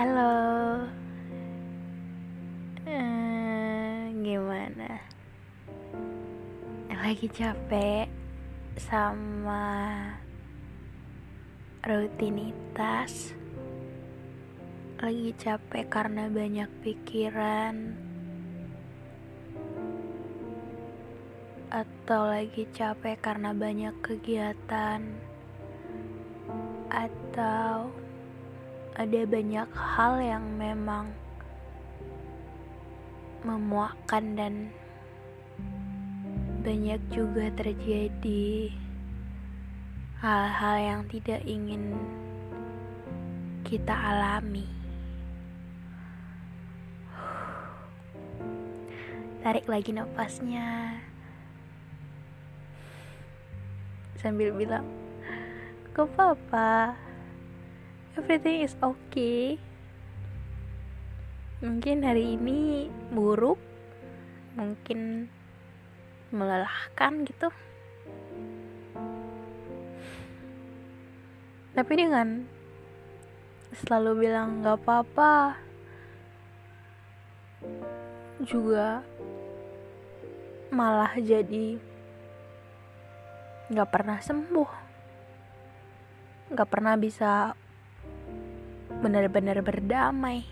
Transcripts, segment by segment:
Halo. Eh, gimana? Lagi capek sama rutinitas. Lagi capek karena banyak pikiran. Atau lagi capek karena banyak kegiatan. Atau ada banyak hal yang memang memuakkan dan banyak juga terjadi hal-hal yang tidak ingin kita alami. Tarik lagi nafasnya sambil bilang, "Gak apa-apa." Everything is okay. Mungkin hari ini buruk. Mungkin melelahkan gitu. Tapi dengan selalu bilang gak apa-apa juga malah jadi gak pernah sembuh. Gak pernah bisa benar-benar berdamai.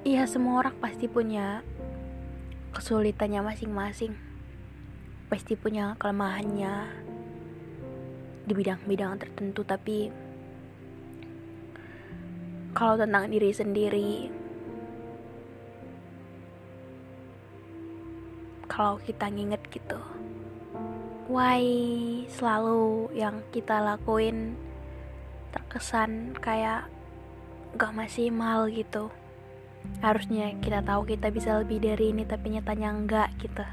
Iya, semua orang pasti punya kesulitannya masing-masing. Pasti punya kelemahannya di bidang-bidang tertentu, tapi kalau tentang diri sendiri, kalau kita nginget gitu. Why selalu yang kita lakuin terkesan kayak gak maksimal gitu. Harusnya kita tahu kita bisa lebih dari ini tapi nyatanya enggak gitu.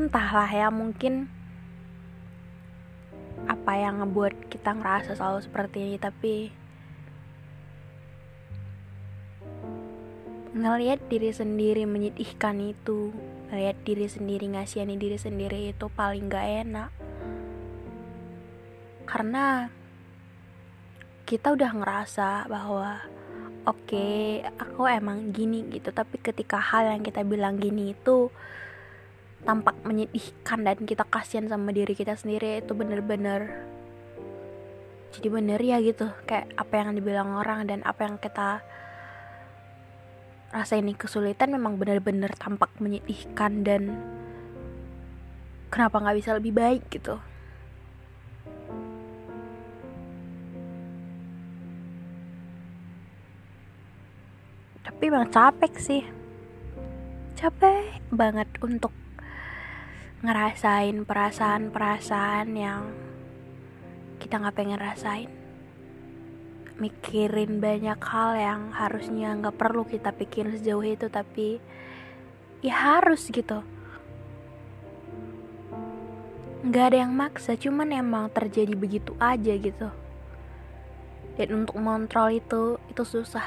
Entahlah ya mungkin apa yang ngebuat kita ngerasa selalu seperti ini tapi ngelihat diri sendiri menyedihkan itu ngelihat diri sendiri ngasihani diri sendiri itu paling gak enak. Karena kita udah ngerasa bahwa oke okay, aku emang gini gitu. Tapi ketika hal yang kita bilang gini itu tampak menyedihkan dan kita kasihan sama diri kita sendiri itu bener-bener jadi bener ya gitu. Kayak apa yang dibilang orang dan apa yang kita rasa ini kesulitan memang benar-benar tampak menyedihkan dan kenapa nggak bisa lebih baik gitu. Tapi emang capek sih. Capek banget untuk ngerasain perasaan-perasaan yang kita nggak pengen rasain mikirin banyak hal yang harusnya nggak perlu kita pikirin sejauh itu tapi ya harus gitu. Nggak ada yang maksa cuman emang terjadi begitu aja gitu. Dan untuk mengontrol itu itu susah.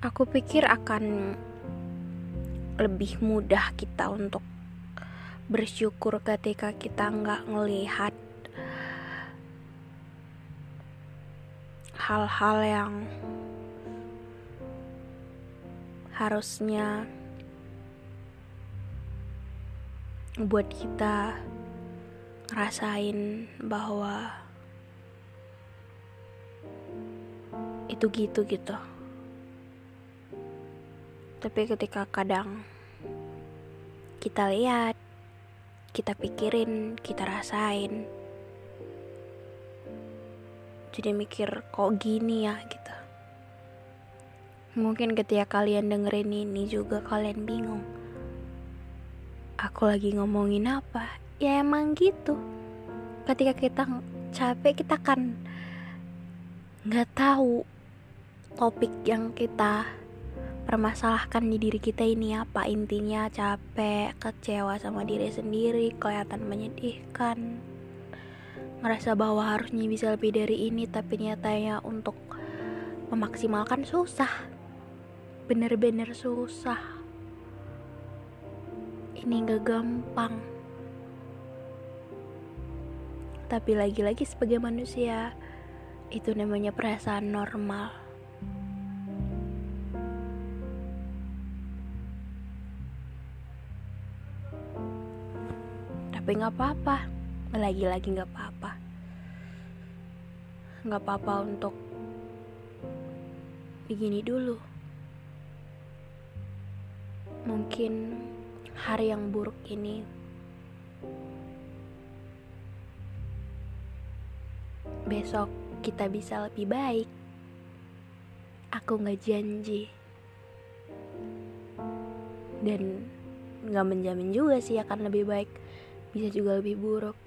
Aku pikir akan lebih mudah kita untuk bersyukur ketika kita nggak ngelihat hal-hal yang harusnya buat kita ngerasain bahwa itu gitu gitu. Tapi ketika kadang kita lihat kita pikirin, kita rasain. Jadi mikir kok gini ya gitu. Mungkin ketika kalian dengerin ini juga kalian bingung. Aku lagi ngomongin apa? Ya emang gitu. Ketika kita capek kita kan nggak tahu topik yang kita permasalahkan di diri kita ini apa intinya capek kecewa sama diri sendiri kelihatan menyedihkan. Ngerasa bahwa harusnya bisa lebih dari ini tapi nyatanya untuk memaksimalkan susah. Bener-bener susah. Ini gak gampang. Tapi lagi-lagi sebagai manusia itu namanya perasaan normal tapi nggak apa-apa. Lagi-lagi nggak apa-apa. Nggak apa-apa untuk begini dulu. Mungkin hari yang buruk ini besok kita bisa lebih baik. Aku nggak janji. Dan nggak menjamin juga sih akan lebih baik bisa juga lebih buruk.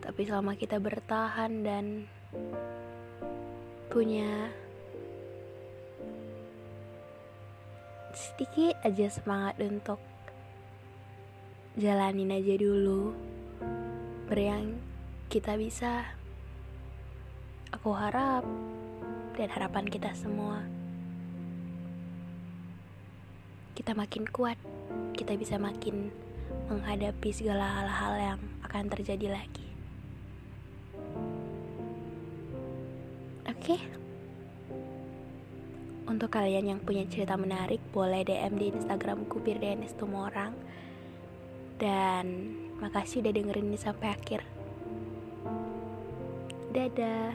Tapi selama kita bertahan dan punya sedikit aja semangat untuk jalanin aja dulu beriang kita bisa aku harap dan harapan kita semua kita makin kuat kita bisa makin menghadapi segala hal-hal yang akan terjadi lagi. Oke. Okay? Untuk kalian yang punya cerita menarik, boleh DM di Instagramku Birdenis Tumorang. Dan makasih udah dengerin ini sampai akhir. Dadah.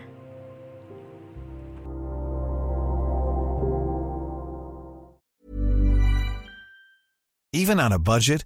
Even on a budget,